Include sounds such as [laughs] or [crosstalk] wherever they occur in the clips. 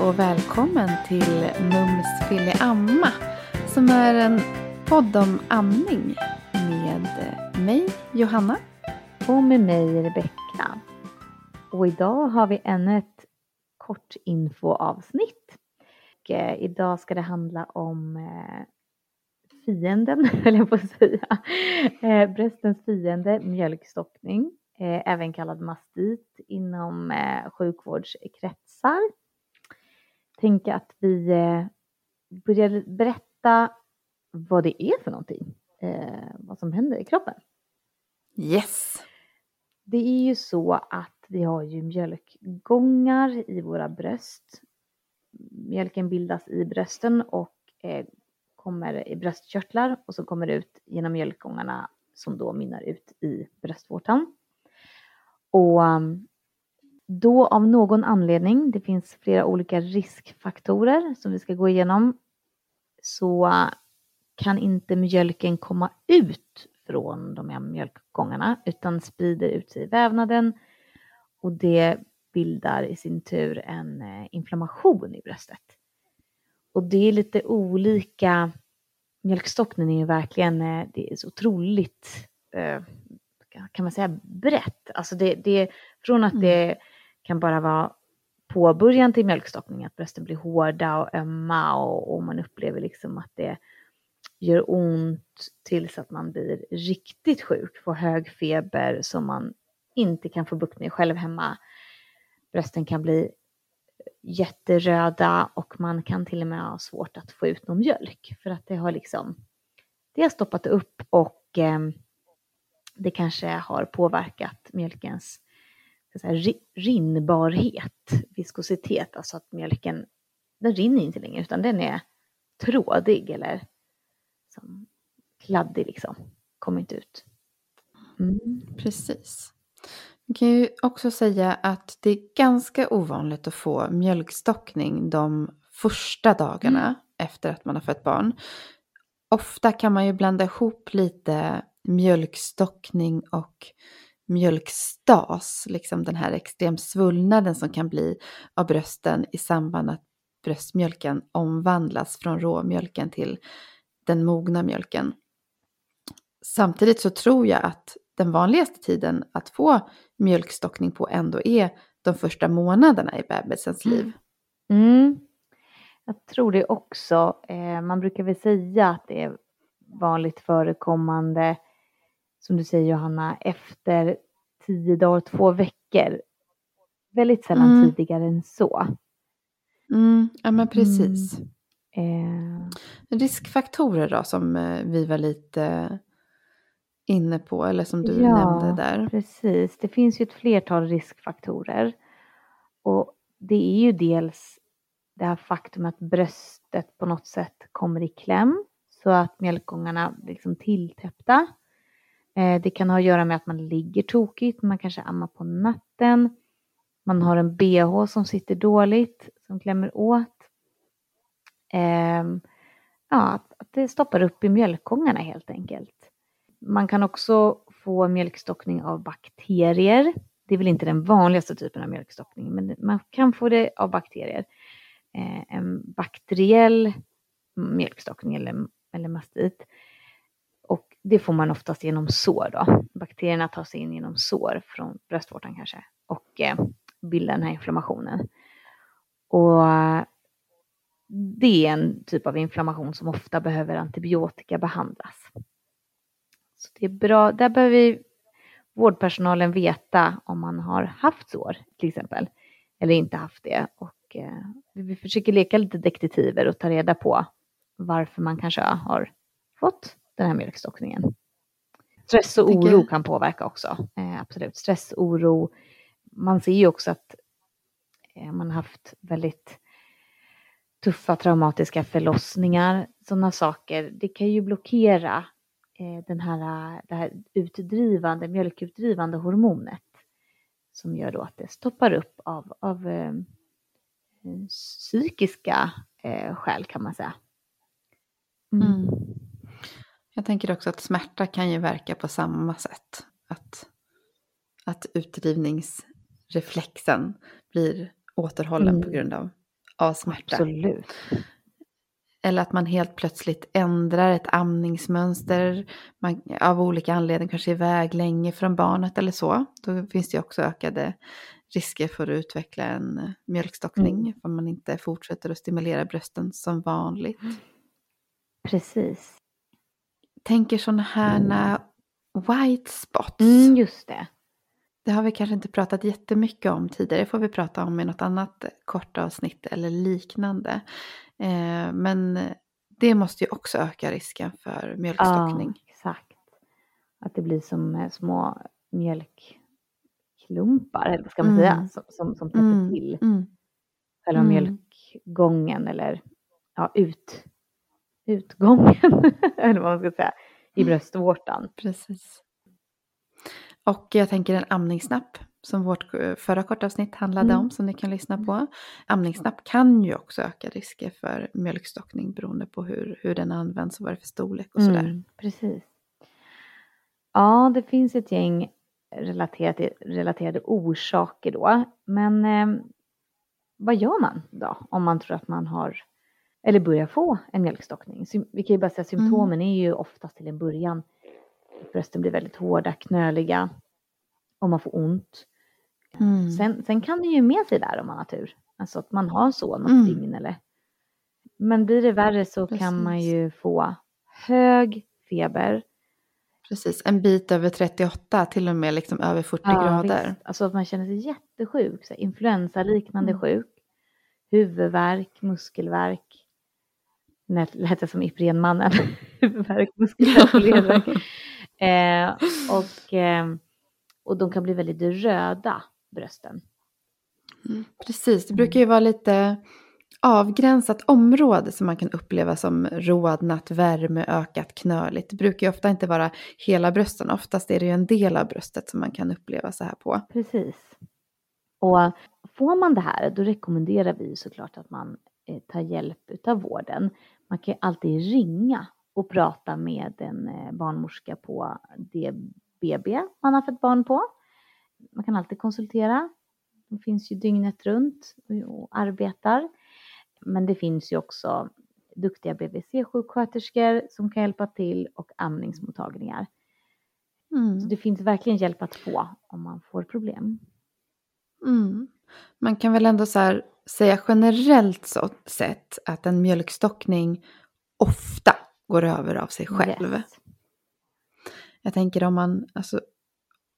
och välkommen till Mums Amma som är en podd om amning med mig Johanna. Och med mig Rebecka. Och idag har vi ännu ett kort infoavsnitt. Och, eh, idag ska det handla om eh, fienden, [laughs] höll jag på att säga. Eh, bröstens fiende, mjölkstockning. Eh, även kallad mastit inom eh, sjukvårdskretsar. Tänker att vi eh, börjar berätta vad det är för någonting, eh, vad som händer i kroppen. Yes! Det är ju så att vi har ju mjölkgångar i våra bröst. Mjölken bildas i brösten och eh, kommer i bröstkörtlar och så kommer det ut genom mjölkgångarna som då mynnar ut i bröstvårtan. Och um, då av någon anledning, det finns flera olika riskfaktorer som vi ska gå igenom, så kan inte mjölken komma ut från de här mjölkgångarna utan sprider ut sig i vävnaden och det bildar i sin tur en eh, inflammation i bröstet. Och det är lite olika. Mjölkstockning är ju verkligen, eh, det är så otroligt, eh, kan man säga, brett. Alltså det, det från att det kan bara vara påbörjan till mjölkstockning, att brösten blir hårda och ömma och, och man upplever liksom att det gör ont tills att man blir riktigt sjuk, får hög feber som man inte kan få bukt med själv hemma. Brösten kan bli jätteröda och man kan till och med ha svårt att få ut någon mjölk för att det har liksom det har stoppat upp och eh, det kanske har påverkat mjölkens säga, rinnbarhet, viskositet, alltså att mjölken den rinner inte längre utan den är trådig eller som kladdig liksom, kommer inte ut. Mm. Precis. Man kan ju också säga att det är ganska ovanligt att få mjölkstockning de första dagarna mm. efter att man har fött barn. Ofta kan man ju blanda ihop lite mjölkstockning och mjölkstas, liksom den här extrem svullnaden som kan bli av brösten i samband med att bröstmjölken omvandlas från råmjölken till den mogna mjölken. Samtidigt så tror jag att den vanligaste tiden att få mjölkstockning på ändå är de första månaderna i bebisens liv. Mm. Jag tror det också. Eh, man brukar väl säga att det är vanligt förekommande, som du säger Johanna, efter tio dagar, två veckor. Väldigt sällan mm. tidigare än så. Mm, ja men precis. Mm. Eh. Riskfaktorer då som eh, vi var lite inne på eller som du ja, nämnde där. precis. Det finns ju ett flertal riskfaktorer. Och det är ju dels det här faktum att bröstet på något sätt kommer i kläm så att mjölkgångarna blir liksom tilltäppta. Eh, det kan ha att göra med att man ligger tokigt, man kanske ammar på natten. Man har en bh som sitter dåligt, som klämmer åt. Ehm, ja, att det stoppar upp i mjölkgångarna helt enkelt. Man kan också få mjölkstockning av bakterier. Det är väl inte den vanligaste typen av mjölkstockning, men man kan få det av bakterier. Eh, en bakteriell mjölkstockning eller, eller mastit. Och det får man oftast genom sår då. Bakterierna tar sig in genom sår från bröstvårtan kanske och eh, bildar den här inflammationen. Och det är en typ av inflammation som ofta behöver antibiotika behandlas. Så det är bra, där behöver vi vårdpersonalen veta om man har haft sår till exempel, eller inte haft det. Och eh, vi försöker leka lite detektiver och ta reda på varför man kanske har fått den här mjölkstockningen. Stress och oro kan påverka också, eh, absolut. Stress, oro. Man ser ju också att eh, man har haft väldigt tuffa traumatiska förlossningar, sådana saker. Det kan ju blockera Eh, den här, det här utdrivande, mjölkutdrivande hormonet som gör då att det stoppar upp av, av eh, psykiska eh, skäl kan man säga. Mm. Mm. Jag tänker också att smärta kan ju verka på samma sätt. Att, att utdrivningsreflexen blir återhållen mm. på grund av av smärta. Absolut. Eller att man helt plötsligt ändrar ett amningsmönster man, av olika anledningar, kanske iväg länge från barnet eller så. Då finns det också ökade risker för att utveckla en mjölkstockning mm. om man inte fortsätter att stimulera brösten som vanligt. Precis. Tänker sådana här mm. white spots. Mm, just det. Det har vi kanske inte pratat jättemycket om tidigare. Det får vi prata om i något annat kort avsnitt eller liknande. Eh, men det måste ju också öka risken för mjölkstockning. Ja, exakt. Att det blir som eh, små mjölkklumpar, eller vad ska man mm. säga, som, som, som täpper mm. till mm. själva mm. mjölkgången eller ja, ut, utgången, [laughs] eller vad man ska säga, i mm. bröstvårtan. Precis. Och jag tänker en amningsnapp som vårt eh, förra kortavsnitt handlade mm. om, som ni kan lyssna på. Amningsnapp kan ju också öka risker för mjölkstockning beroende på hur, hur den används och vad det är för storlek och sådär. Mm, precis. Ja, det finns ett gäng relaterade, relaterade orsaker då. Men eh, vad gör man då om man tror att man har eller börjar få en mjölkstockning? Vi kan ju bara säga att symptomen mm. är ju oftast till en början brösten blir väldigt hårda, knöliga och man får ont. Mm. Sen, sen kan det ju med sig där om man har tur. Alltså att man har så något mm. dygn eller. Men blir det värre så Precis. kan man ju få hög feber. Precis, en bit över 38, till och med liksom över 40 ja, grader. Visst. Alltså att man känner sig jättesjuk, så influensaliknande mm. sjuk. Huvudvärk, muskelvärk. Det lät som Iprenmannen. Huvudvärk, [laughs] [laughs] eh, och, eh, och de kan bli väldigt röda brösten. Mm, precis, det brukar ju vara lite avgränsat område som man kan uppleva som rodnat, värme, ökat, knöligt. Det brukar ju ofta inte vara hela brösten, oftast är det ju en del av bröstet som man kan uppleva så här på. Precis. Och får man det här, då rekommenderar vi såklart att man eh, tar hjälp av vården. Man kan ju alltid ringa och prata med en eh, barnmorska på det BB man har fött barn på man kan alltid konsultera. De finns ju dygnet runt och arbetar. Men det finns ju också duktiga BVC-sjuksköterskor som kan hjälpa till och amningsmottagningar. Mm. Så det finns verkligen hjälp att få om man får problem. Mm. Man kan väl ändå så säga generellt sett att en mjölkstockning ofta går över av sig själv. Yes. Jag tänker om man, alltså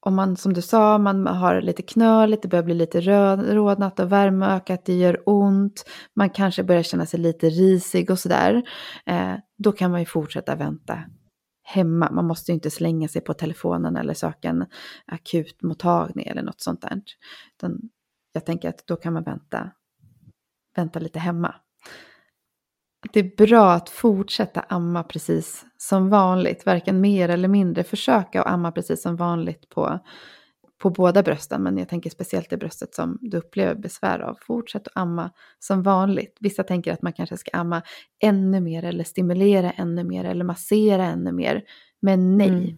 om man som du sa, man har lite knöligt, det börjar bli lite röd, rodnat och värmeökat, det gör ont, man kanske börjar känna sig lite risig och sådär. Eh, då kan man ju fortsätta vänta hemma. Man måste ju inte slänga sig på telefonen eller söka en akutmottagning eller något sånt där. Utan jag tänker att då kan man vänta, vänta lite hemma det är bra att fortsätta amma precis som vanligt, varken mer eller mindre. Försöka att amma precis som vanligt på, på båda brösten, men jag tänker speciellt det bröstet som du upplever besvär av. Fortsätt att amma som vanligt. Vissa tänker att man kanske ska amma ännu mer eller stimulera ännu mer eller massera ännu mer. Men nej, mm.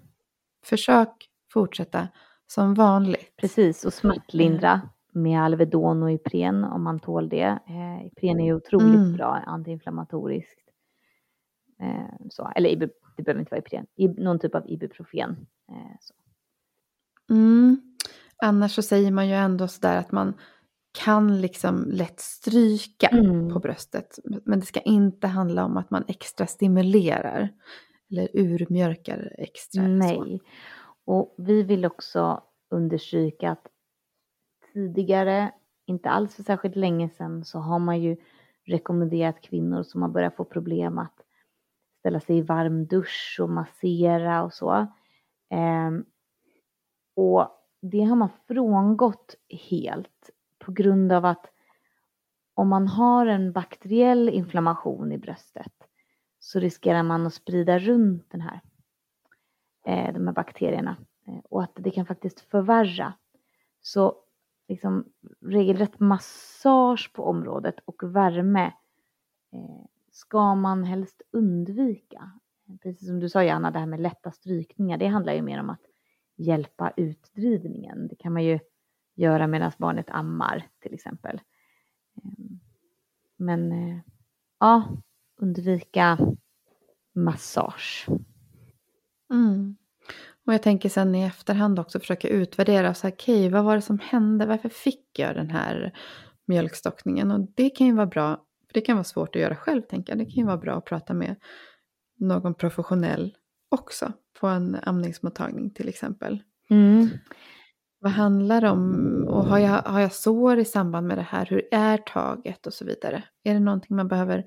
försök fortsätta som vanligt. Precis, och smärtlindra med Alvedon och Ipren om man tål det. Eh, Ipren är otroligt mm. bra antiinflammatoriskt. Eh, så, eller det behöver inte vara Ipren, någon typ av Ibuprofen. Eh, så. Mm. Annars så säger man ju ändå sådär att man kan liksom lätt stryka mm. på bröstet. Men det ska inte handla om att man extra stimulerar eller urmjölkar extra. Nej, och vi vill också understryka att tidigare, inte alls för särskilt länge sedan, så har man ju rekommenderat kvinnor som har börjat få problem att ställa sig i varm dusch och massera och så. Eh, och det har man frångått helt på grund av att om man har en bakteriell inflammation i bröstet så riskerar man att sprida runt den här, eh, de här bakterierna eh, och att det kan faktiskt förvärra. Så liksom regelrätt massage på området och värme eh, ska man helst undvika. Precis som du sa Janna, det här med lätta strykningar, det handlar ju mer om att hjälpa utdrivningen. Det kan man ju göra medan barnet ammar till exempel. Ehm, men eh, ja, undvika massage. Mm. Och jag tänker sen i efterhand också försöka utvärdera, så okej, okay, vad var det som hände? Varför fick jag den här mjölkstockningen? Och det kan ju vara bra, för det kan vara svårt att göra själv, tänker jag. Det kan ju vara bra att prata med någon professionell också, på en amningsmottagning till exempel. Mm. Vad handlar det om? Och har jag, har jag sår i samband med det här? Hur är taget och så vidare? Är det någonting man behöver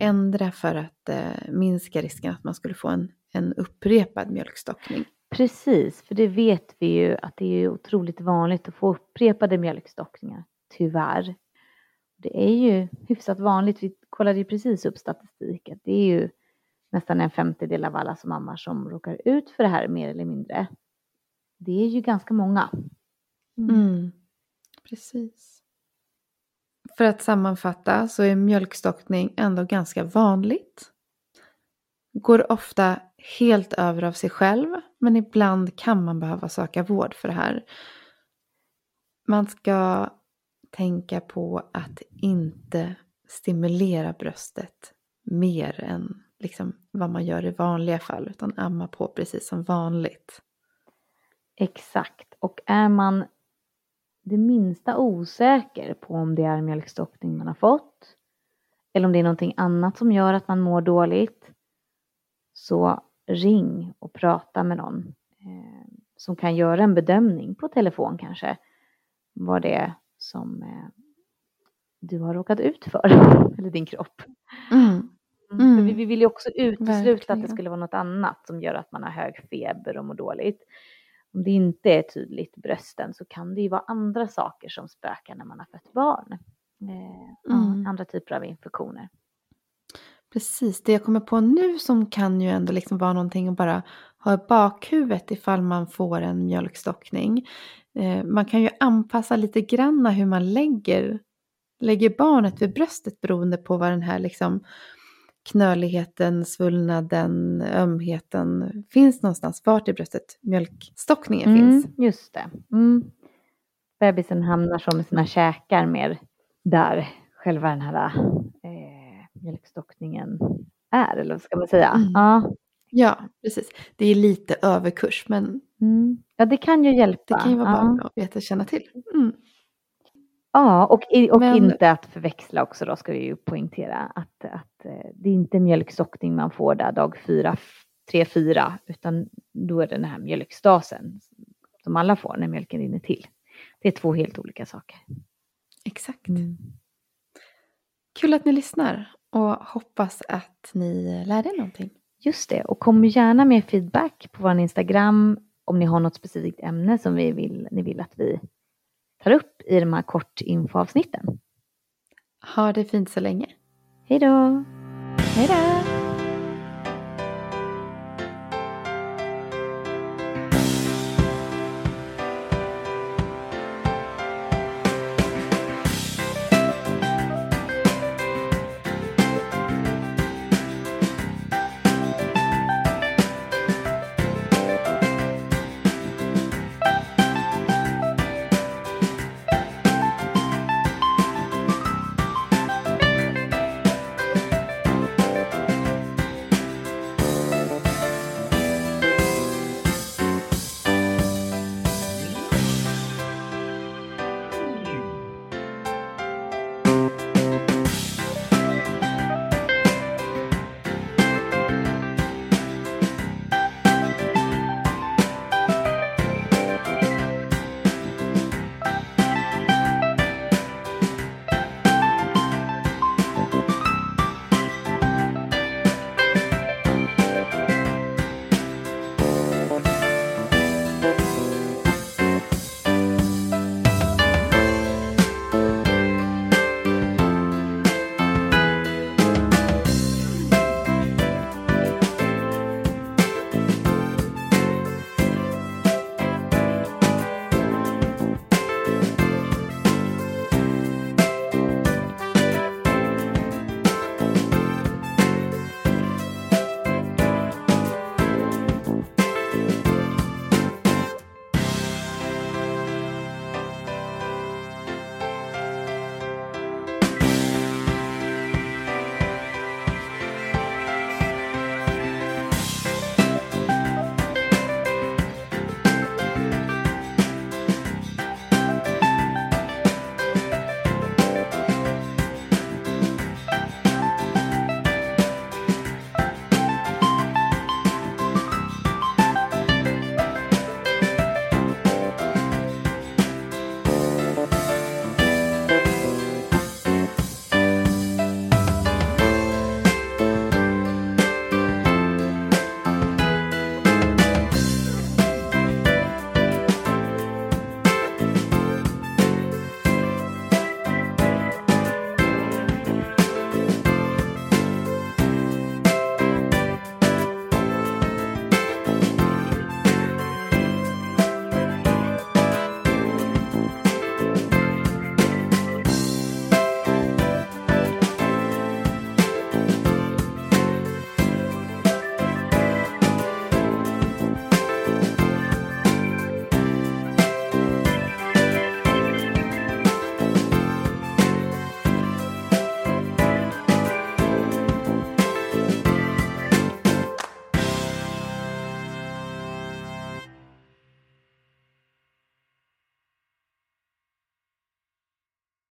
ändra för att eh, minska risken att man skulle få en, en upprepad mjölkstockning? Precis, för det vet vi ju att det är otroligt vanligt att få upprepade mjölkstockningar, tyvärr. Det är ju hyfsat vanligt, vi kollade ju precis upp statistiken, det är ju nästan en femtedel av alla som ammar som råkar ut för det här mer eller mindre det är ju ganska många. Mm. Mm. Precis. För att sammanfatta så är mjölkstockning ändå ganska vanligt. Går ofta helt över av sig själv men ibland kan man behöva söka vård för det här. Man ska tänka på att inte stimulera bröstet mer än liksom vad man gör i vanliga fall utan amma på precis som vanligt. Exakt. Och är man det minsta osäker på om det är mjölkstockning man har fått eller om det är någonting annat som gör att man mår dåligt så ring och prata med någon eh, som kan göra en bedömning på telefon kanske vad det är som eh, du har råkat ut för, [laughs] eller din kropp. Mm. Mm. För vi, vi vill ju också utesluta Verkligen. att det skulle vara något annat som gör att man har hög feber och mår dåligt om det inte är tydligt brösten så kan det ju vara andra saker som spökar när man har fött barn. Eh, mm. Andra typer av infektioner. Precis, det jag kommer på nu som kan ju ändå liksom vara någonting att bara ha i bakhuvudet ifall man får en mjölkstockning. Eh, man kan ju anpassa lite granna hur man lägger, lägger barnet vid bröstet beroende på vad den här liksom knöligheten, svullnaden, ömheten finns någonstans. Vart i bröstet mjölkstockningen mm, finns. Just det. Mm. Bebisen hamnar med sina käkar mer där själva den här eh, mjölkstockningen är, eller vad ska man säga? Mm. Ja. ja, precis. Det är lite överkurs, men mm. ja, det kan ju hjälpa. Det kan ju vara ja. bra att veta känna till. Mm. Ja, och, och Men... inte att förväxla också då ska vi ju poängtera att, att eh, det är inte mjölkstockning man får där dag fyra, tre, fyra, utan då är det den här mjölkstasen som alla får när mjölken rinner till. Det är två helt olika saker. Exakt. Mm. Kul att ni lyssnar och hoppas att ni lärde er någonting. Just det, och kom gärna med feedback på vår Instagram om ni har något specifikt ämne som vi vill, ni vill att vi tar upp i de här kortinfoavsnitten. Ha det fint så länge. Hej då! Hej då!